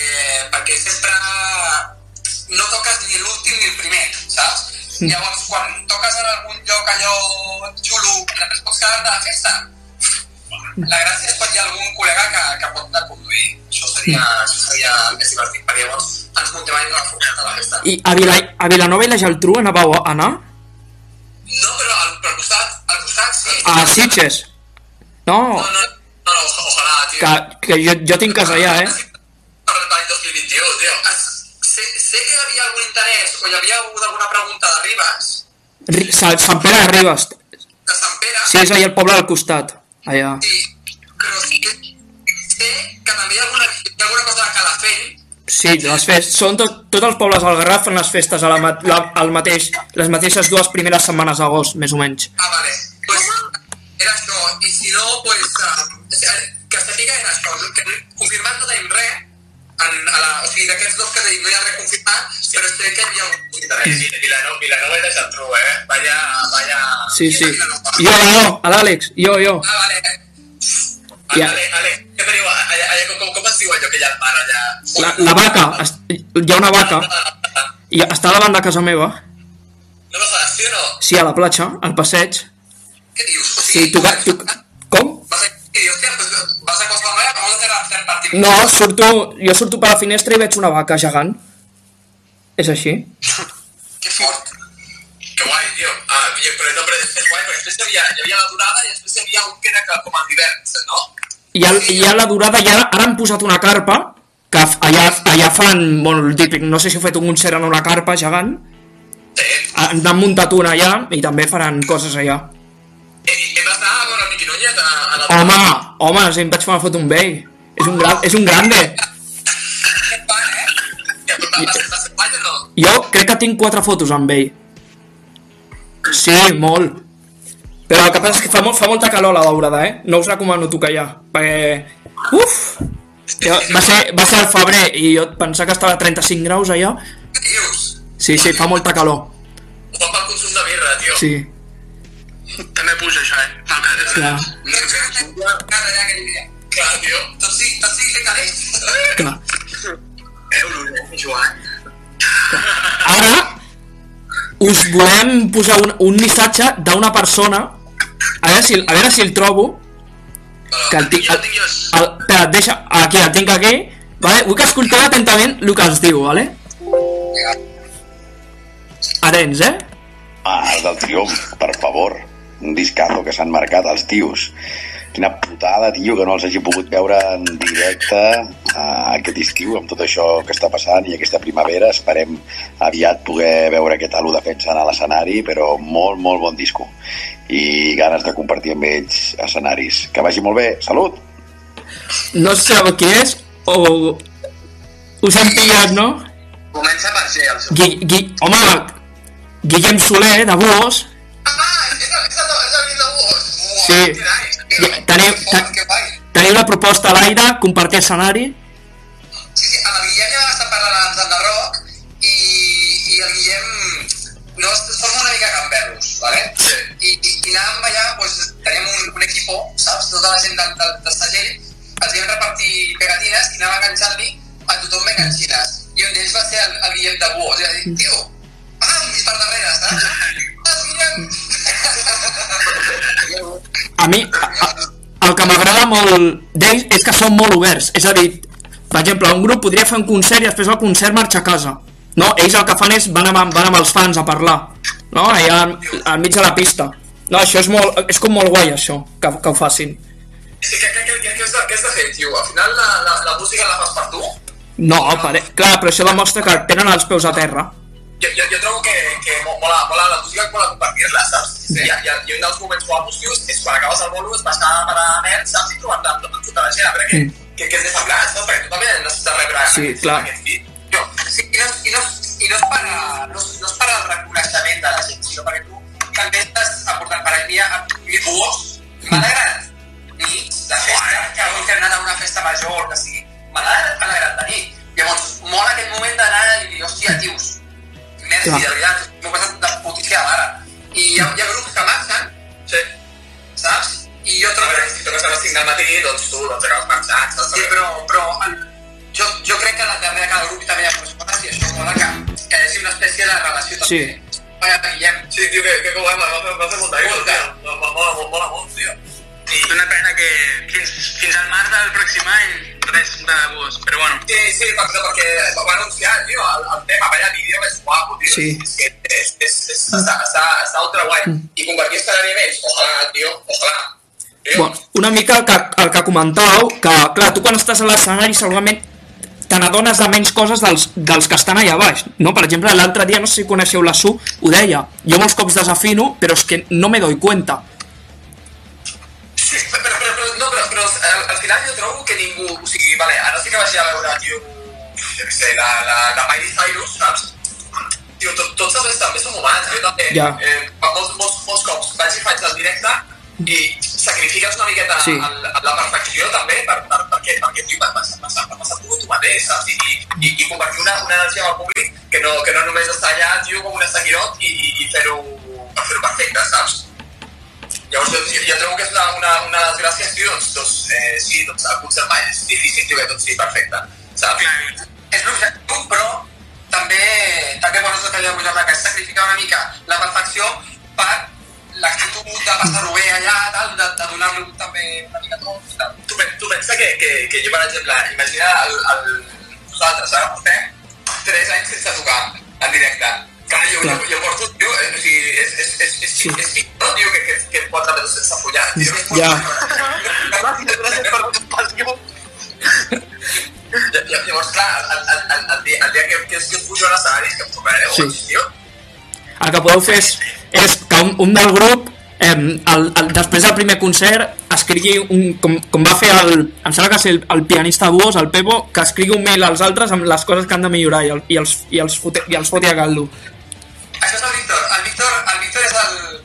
perquè sempre no toques ni l'últim ni el primer, saps? Mm. Llavors, quan toques en algun lloc allò xulo després pots quedar-te a la festa, la gràcia és quan hi ha algun col·lega que, que pot anar a conduir. Això seria, això seria el més divertit, perquè llavors ens muntem a una furgoneta a la festa. I a, Vila, a Vilanova i la Geltrú anàveu a anar? No, però al, al costat, al costat sí. A Sitges? No, No, no, no, no, ojalà, tio. que, que jo, jo tinc casa allà, eh? Per l'any 2021, tio. Sé, sé que hi havia algun interès o hi havia hagut alguna pregunta de Ribes, Ri- Sant Sant Pere de Ribes. de Sant Pere, Sí, és allà el poble del costat. Allà. sí, però sí que sé que també hi ha alguna, hi ha alguna cosa de Calafell, Sí, les festes, són tot, tots els pobles del Garraf fan les festes a la, la, al mateix, les mateixes dues primeres setmanes d'agost, més o menys. Ah, vale. Pues era això. I si no, pues, uh, que sàpiga era això. Que confirmat no tenim res. En, a la, o sigui, d'aquests dos que tenim no hi ha res confirmat, però sé que hi havia un interès. Sí, Vilanova, Vilanova era Geltrú, eh? Vaya, vaya... Sí, sí. és? Jo, jo, a l'Àlex, jo, jo. Ah, vale. Ah, Ja. Ale, Ale, què teniu? Allà, allà, com, com, com es diu allò que hi ha al mar allà? La, la vaca, es, hi ha una vaca, i està davant de casa meva. No me jodas, sí o no? Sí, a la platja, al passeig. Què dius? O Sí, tu, tu, com? Vas a, i, hòstia, pues, vas a qualsevol manera, vamos a hacer, hacer partir. No, surto, jo surto per la finestra i veig una vaca gegant. És així. Que fort. Que guai, tio. Ah, i- però no, però és guai, perquè després hi havia, hi havia la durada i després hi havia un que era que, com el d'hivern, no? Hi ha, hi ha la durada, i ara, ara han posat una carpa, que allà, allà fan, bueno, el típic, no sé si heu fet un concert en una carpa gegant, Sí. Ah, n'han muntat una allà i també faran coses allà. I, i hem d'anar a veure el Miqui Núñez a, a la... Home, home, si em vaig fer una foto amb ell. És un, gran, és un grande. Eh? Jo crec que tinc quatre fotos amb ell. Sí, molt. Però el que passa és que fa, molt, fa molta calor a la daurada, eh? No us recomano tocar allà, perquè... Uf! Jo, va, ser, va ser al febrer i jo pensava que estava a 35 graus dius? Sí, sí, fa molta calor. Fan pel consum de birra, tio. Sí, També puja això, eh? No que. Clar, tio. Tot sigui, tot sigui que calés. clar. Euros, eh, Joan. Ara us volem posar un, un missatge d'una persona a veure, si, a veure si el trobo que el tinc, el, el espera, deixa, aquí, el tinc aquí vale? vull que escolteu atentament el que els diu vale? atents, eh? Ah, el del Triomf, per favor. Un discazo que s'han marcat els tios. Quina putada, tio, que no els hagi pogut veure en directe uh, aquest estiu amb tot això que està passant i aquesta primavera. Esperem aviat poder veure aquest Alu defensant a l'escenari, però molt, molt bon disco. I ganes de compartir amb ells escenaris. Que vagi molt bé. Salut! no sabeu qui és o us hem pillat, no? Comença per ser el seu... Gui, Gui, home Guillem Soler, de Buos Ah, Sí. Teniu- teniu la proposta a l'aire, compartir escenari Sí, sí, amb el Guillem ja vam estar parlant abans del rock i, i el Guillem no, som una mica gamberros, ¿vale? Sí. I, i, i anàvem allà, pues, teníem un, un equipo, saps? Tota la gent del, del, del segell, els vam repartir pegatines i anàvem enganxant-li a tothom enganxines. I un d'ells va ser el, el Guillem de Buó. O sigui, dir, tio, pam, i per darrere, saps? Guillem! A mi, a, a, el que m'agrada molt d'ells és que són molt oberts. És a dir, per exemple, un grup podria fer un concert i després del concert marxa a casa. No, ells el que fan és van amb, van amb els fans a parlar. No, allà al, al mig de la pista. No, això és, molt, és com molt guai, això, que, que ho facin. Sí, què, què, què, què, què, has de, què has de fer, tio? Al final la, la, la música la fas per tu? No, pare... clar, però això demostra que tenen els peus a terra. Jo, jo, jo trobo que, que mo- mola, mola la música, mola compartir-la, saps? Sí. I, i, I un dels moments guapos, tio, és quan acabes el bolo, és passar per a net, saps? I trobar-te amb tota la gent, a veure què, Mm. què, què és de semblant, saps? Perquè tu també necessites rebre Sí, aquest, clar. aquest hit. Jo, Sí, i no, i no, i no és per, a- no, no és per al reconeixement de la gent, sinó perquè tu també estàs aportant per aquí a buos. M'ha agradat nits de festa, que avui que hem anat a una festa major que sigui, m'ha alegrat de nit. Llavors, mola aquest moment d'anar i dir, hòstia, tios, merci, Clar. de veritat, m'ho he passat de putíssima mare. I hi ha, hi ha grups que marxen, sí. saps? I jo A trobo veure, si toques a les 5 del matí, doncs tu, doncs acabes marxant, saps? Sí, però, però jo, jo crec que darrere cada grup també hi ha persones i això mola que, que hi hagi una espècie de relació també. Sí. Vaja, Guillem, Sí, tio, que, que guai, va va fer molta. Mola, mola, mola, mola molt, tio. I, Una pena que fins, fins al març del pròxim any res de bus, però bueno. Sí, sí, perquè, perquè va anunciar, tio, el, el tema, vaya vídeo és guapo, tio. Sí. És que és, és, és, està, està, està ultra guai. I compartir escenari amb ells, ojalà, tio, ojalà. Bueno, una mica el que, el que comentàveu, que clar, tu quan estàs a l'escenari segurament te n'adones de menys coses dels, dels que estan allà baix, no? Per exemple, l'altre dia, no sé si coneixeu la Su, ho deia, jo molts cops desafino, però és que no me doy cuenta. No, però al, al final jo trobo que ningú... O sigui, vale, ara sí que vaig a veure, tio, jo què sé, la, la, la Miley Cyrus, saps? Tio, tot, tots els també som humans, jo també. Ja. Eh, molts, molts, molts cops vaig i faig el directe i sacrifiques una miqueta Sí. el, la perfecció també per, per, perquè, perquè tio, vas, vas, vas, vas, vas tu tu mateix, saps? I, i, i compartir una, una energia amb el públic que no, que no només està allà, tio, com un seguidor i, i, i fer-ho fer perfecte, saps? Llavors, jo, jo, jo trobo que és una, una, una desgràcia, tio, doncs, doncs eh, sí, doncs el concert mai és difícil, tio, que tot sigui perfecte, saps? és l'objectiu, però també, també bueno, és el que deia Guillermo, que és sacrificar una mica la perfecció per l'actitud de passar-ho bé allà, tal, de, de donar-lo també una mica tot tal. Tu, tu pensa que, que, que jo, per exemple, imagina el, el, nosaltres ara portem 3 anys sense tocar en directe. Clar, jo, Clar. jo, jo porto, eh, o sigui, és, és, és, és, Sí. és, és que 4 mesos sense follar, tio. Ja. Gràcies, gràcies per la compassió. Lla- Llavors, clar, el, el, el, el, dia, el dia que, que, que us pujo a l'escenari és que em tocareu, Sí. tio. El que podeu fer és, és que un, un del grup, eh, el, el, després del primer concert, escrigui un, com, com va fer el, em sembla que és el, el pianista Buos, el Pepo, que escrigui un mail als altres amb les coses que han de millorar i, el, i, els, i, els, fote, i els foti a caldo. Això és el Víctor. El Víctor, el Víctor és el,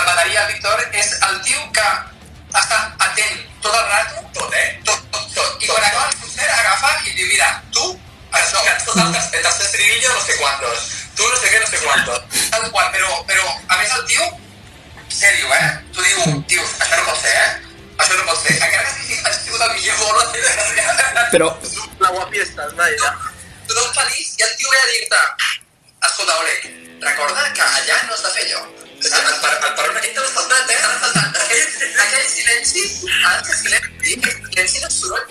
el Víctor és el tio que està atent tot el rato, Tot, eh? tot, tot, tot. I quan acaba el concert agafa i diu, mira, tu, això, Que tot el, el tercer estribillo no sé quantos. Tu no sé què, no sé quantos. tal qual, però, però a més el tio, sèrio, eh? Tu diu, tio, això no pot ser, eh? Això no pot ser. Encara que sigui, has sigut el millor bolo de la vida. Però, La guapiesta, Naira. Tothom feliç i el tio ve a dir-te, escolta, Oleg, recorda que allà no has de fer allò. El, el, el, peron aquest te l'ha faltat, eh? T'ha faltat aquell, aquell silenci, de ser silenci, silenci no és soroll.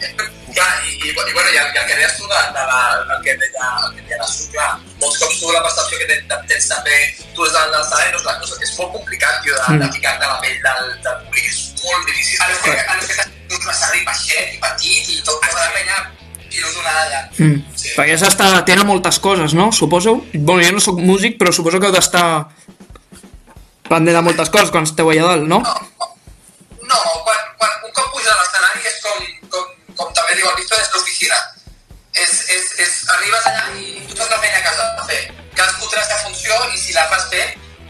Clar, i, i, i, bueno, i el que deies tu de, de la, el que deia, el que deia la clar, molts cops tu la percepció que tens, tens també tu des del, no és la cosa, que és molt complicat, tio, de, de ficar-te la pell del, del públic, és molt difícil. A a los que t'has un escenari baixet i petit i tot, tota la penya mm, perquè s'està atent a moltes coses, no? Suposo, bueno, jo no sóc músic, però suposo que heu d'estar pendent de moltes coses quan esteu allà dalt, no? No, quan, quan un cop puja a l'escenari és com, com, com també diu el Víctor, és l'oficina. És, és, és, arribes allà i tu tens la feina que has de fer. Cadascú té la seva funció i si la fas bé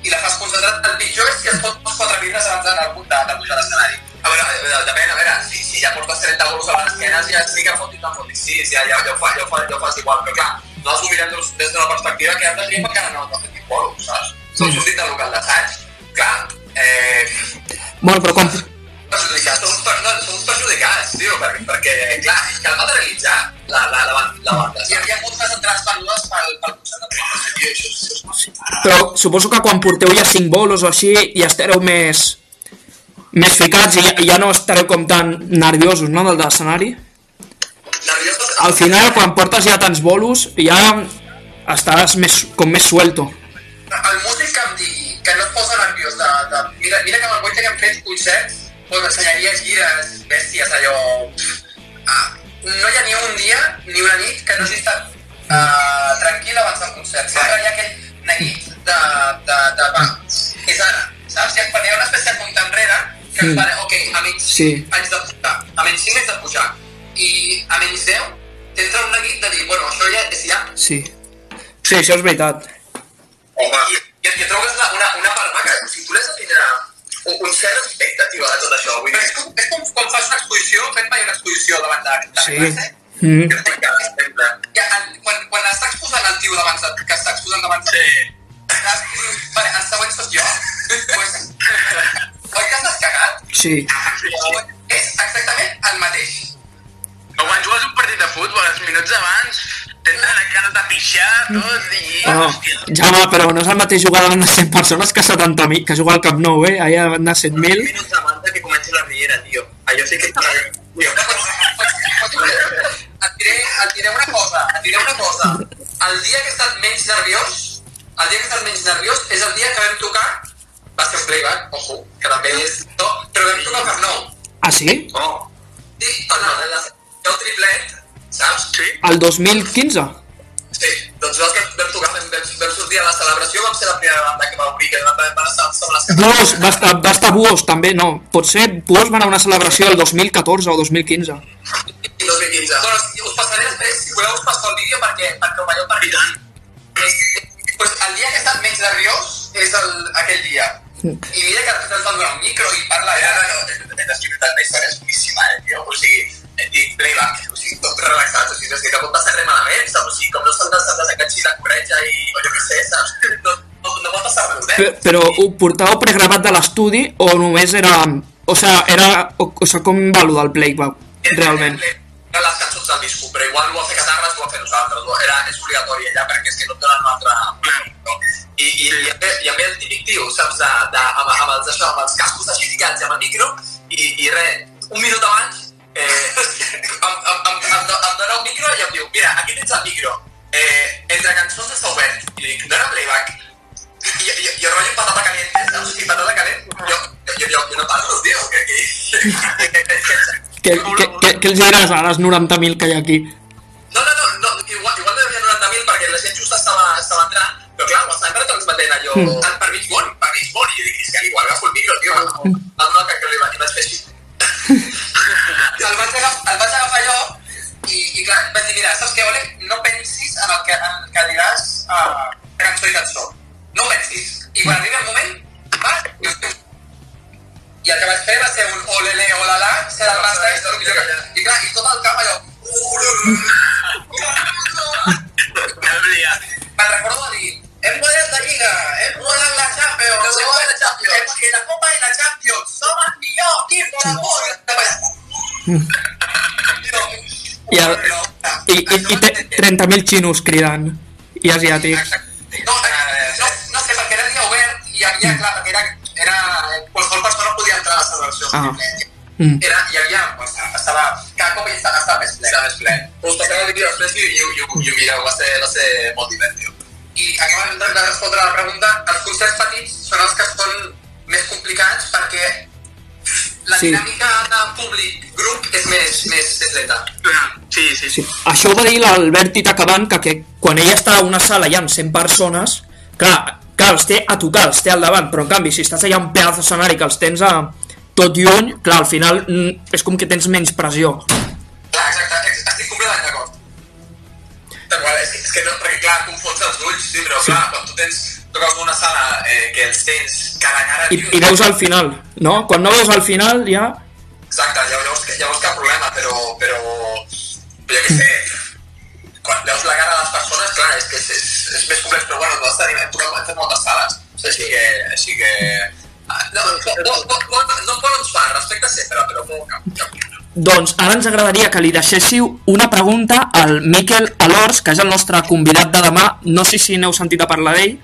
i la fas concentrat, el pitjor és que es pot quatre birres abans d'anar al punt de, de pujar a l'escenari. A veure, a veure, depèn, a veure, si, si ja portes 30 gols a l'esquena, ja sí que fotis, no fotis, sí, sí, ja, ja, ja, ho fa, ja, ho fa, ja ho fas igual, però clar, nosaltres ho mirem des, d'una perspectiva que altres gent encara no, no ha fet ni bolos, saps? Sou sortit del local d'assaig. Clar, eh, Bueno, però quan... perjudicats, som, per, no, som perjudicats, tio, perquè, perquè clar, cal materialitzar la, la, la, ban- la banda. Hi havia moltes entrades venudes pel, pel concert de això, Però suposo que quan porteu ja 5 bolos o així ja estareu més més ficats i ja, ja no estareu com tan nerviosos, no, del de l'escenari? Nerviosos, Al final, quan portes ja tants bolos, ja estàs més, com més suelto. el músic que em digui que no es posa nerviós de, de mira, mira que amb el Goita que hem fet concerts doncs m'ensenyaria gires bèsties allò ah, no hi ha ni un dia ni una nit que no hagi estat uh, tranquil abans del concert sempre hi ha aquell neguit de, de, de va, és ara saps? I quan hi ha una espècie de compte enrere que mm. pare, ok, a menys Sí. anys de pujar a menys 5 anys de pujar i a menys 10 t'entra un neguit de dir, bueno, això ja és ja Sí. Sí, això és veritat. Sí. classe. Mm. que exemple. En, quan, quan està exposant el tio davant de, que està exposant davant de... Sí. Vale, el següent sóc jo. pues, oi que estàs cagat? Sí. És exactament el mateix. O quan jugues un partit de futbol, els minuts abans, tenen les ganes de pixar, tot, i... No, Jaume, però no és el mateix jugar davant de 100 persones que 70.000, que jugar al Camp Nou, eh? Allà davant de 7.000. minuts abans de que comenci la riera, tio. Allò sí que... Tio, Et diré, et diré una cosa, et diré una cosa. El dia que he estat menys nerviós, el dia que he estat menys nerviós és el dia que vam tocar, va ser un playback, ojo, que també és... No, però vam tocar Camp Nou. Ah, sí? Oh, Sí, no, no, la, el triplet, saps? sí? El 2015? Sí, doncs nosaltres vam tocar, vam, vam, vam sortir a la celebració, vam ser la primera banda que va obrir, que vam, vam estar amb les Buos, va estar, va estar Buos també, no. Pot ser, Buos va anar a una celebració el 2014 o 2015. I 2015. Doncs us passaré després, si voleu us passo el vídeo perquè, perquè ho veieu per tant. És, pues el dia que he estat menys nerviós és el, aquell dia. I mira que després ens van donar un micro i parla Ja, no, no, t'he explicat la història és boníssima, eh, tio. O sigui, et dic playback, o sigui, tot relaxat, o sigui, no és que no pot passar res malament, saps? O sigui, com no s'han de, s'han de desenganxir la corretja i, o jo què sé, saps? No, no, no pot passar res, Però, eh? però ho portàveu pregravat de l'estudi o només era... O sea, era... O, o sea, com va lo del playback, realment? Eren les cançons del disco, però igual ho va fer Catarres, ho va fer nosaltres, era, és obligatori allà perquè és que no et donen un altre... No. I, i, i, em i em ve el típic tio, saps, de, de, amb, amb, els, això, amb els cascos així i amb el micro, i, i res, un minut abans, eh, em, em, em, em, do- em dona un micro i em diu, mira, aquí tens el micro, eh, entre cançons està obert, i li dic, dona playback, i, i, i, rotllo patata caliente, saps? I patata calent, jo, jo, jo, jo no parlo, tio, que, que, Què, què, què, què els diràs a les 90.000 que hi ha aquí? No, no, no, no igual, igual no hi havia 90.000 perquè la gent just estava, estava entrant, però clar, ho estan retransmetent allò Mm. mm. per mig món, per mig món, i dic, és que igual agafo el micro, tio, el no, que, que li, vaig- fer així. El vaig, agafar, el vaig agafar jo i, i clar, vaig dir, mira, saps què, Ole? No pensis en el que, en el que diràs uh, cançó i cançó. No pensis. I quan arribi el moment, va, i ho fem. I el que vaig fer va ser un olele, olala, ser el rasta, i, i, clar, i tot el camp allò... Me'n recordo de dir, hem guanyat la Lliga, hem guanyat la Champions, hem guanyat la Champions, hem guanyat la Copa i la Champions, som el millor equip del món! I, el, i, i, i té 30.000 xinos cridant i asiàtics. No, eh, no, no sé, perquè era dia obert i hi havia, clar, perquè era, era qualsevol persona podia celebració. Ah. Mm. Era, hi havia, estava, cada cop estava, estava més ple. Estava més ple. Us passaré el vídeo després i, i, i, i, i ho mireu, va ser, va ser molt divertit. I acabant de respondre a la pregunta, els concerts petits són els que són més complicats perquè la Sí. dinàmica de públic-grup és més, més, més lenta. Sí, sí, Sí. Això ho va dir l'Albert Tita Cabant, que, que quan ella està a una sala ja amb 100 persones, clar, clar, els té a tocar, els té al davant, però en canvi, si estàs allà a un pedaç d'escenari que els tens a tot lluny, clar, al final mm, és com que tens menys pressió. Clar, exacte, ex- estic completament d'acord. Qual, és, que- és que no, perquè clar, confons els ulls, sí, però clar, quan tu tens, toques una sala eh, que els tens cara a cara, I, tio, I veus al final, no? Quan no veus al final ja... Exacte, llavors, llavors cap problema, però, però, però jo què sé, quan veus la cara de les persones, clar, és que és, és, és més complex, però bueno, nosaltres tenim, hem tocat hem fet moltes sales, Així que... Així que... No, no, no, no, no, no poden fa, respecte sempre, però cap. Doncs ara ens agradaria que li deixéssiu una pregunta al Miquel Alors, que és el nostre convidat de demà. No sé si n'heu sentit a parlar d'ell.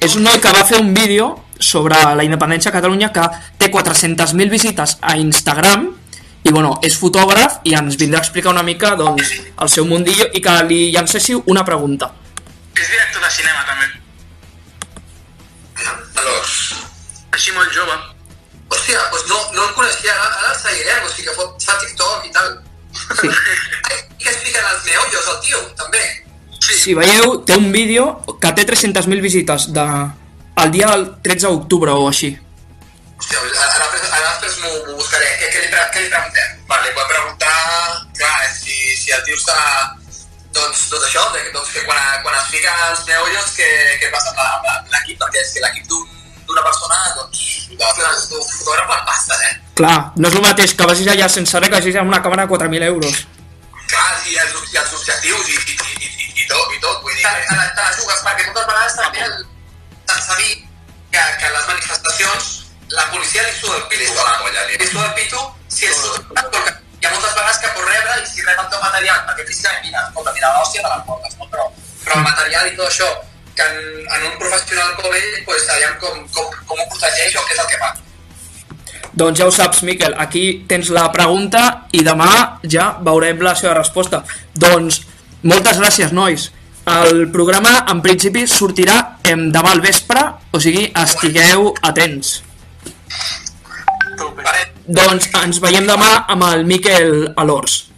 És un noi que va fer un vídeo sobre la independència a Catalunya que té 400.000 visites a Instagram i bueno, és fotògraf i ens vindrà a explicar una mica doncs, el seu mundillo i que li llancéssiu una pregunta. Molt jove. hòstia, doncs no, no el coneixia, ara, ara el seguirem, o sigui que fot, fa TikTok i tal. Sí. Ai, que expliquen els meollos, el tio, també. Si veieu, té un vídeo que té 300.000 visites de, el dia del 13 d'octubre o així. Hòstia, ara, ara, després- ara després m'ho buscaré. Què, què, li, què li preguntem? Vale, li podem preguntar, clar, si, si el tio està... Doncs, doncs això, de, doncs que quan, quan es fica els meollos, què, què passa amb l'equip? Perquè és que l'equip d'un- d'una persona, doncs, d'un fotògraf van pasta, eh? Clar, no és el mateix que vagis allà sense res que vagis amb una càmera de 4.000 euros. Clar, i els, i els objectius i, i, i, i, i, tot, i tot, vull dir... Te, te, la- te la jugues, perquè moltes vegades també s'ha dit que, que a les manifestacions la policia li suda el pito. Suda la colla, li. Suda el pito si és perquè hi ha moltes vegades que pot rebre i si rep el teu material, perquè físicament, mira, escolta, mira, l'hòstia de les portes, no? Però, però el material i tot això, que en, en un professional com ell, pues, aviam com, com, com ho protegeix o què és el que fa. Doncs ja ho saps, Miquel, aquí tens la pregunta i demà ja veurem la seva resposta. Doncs moltes gràcies, nois. El programa, en principi, sortirà em, demà al vespre, o sigui, estigueu atents. Vale, Doncs ens veiem demà amb el Miquel Alors.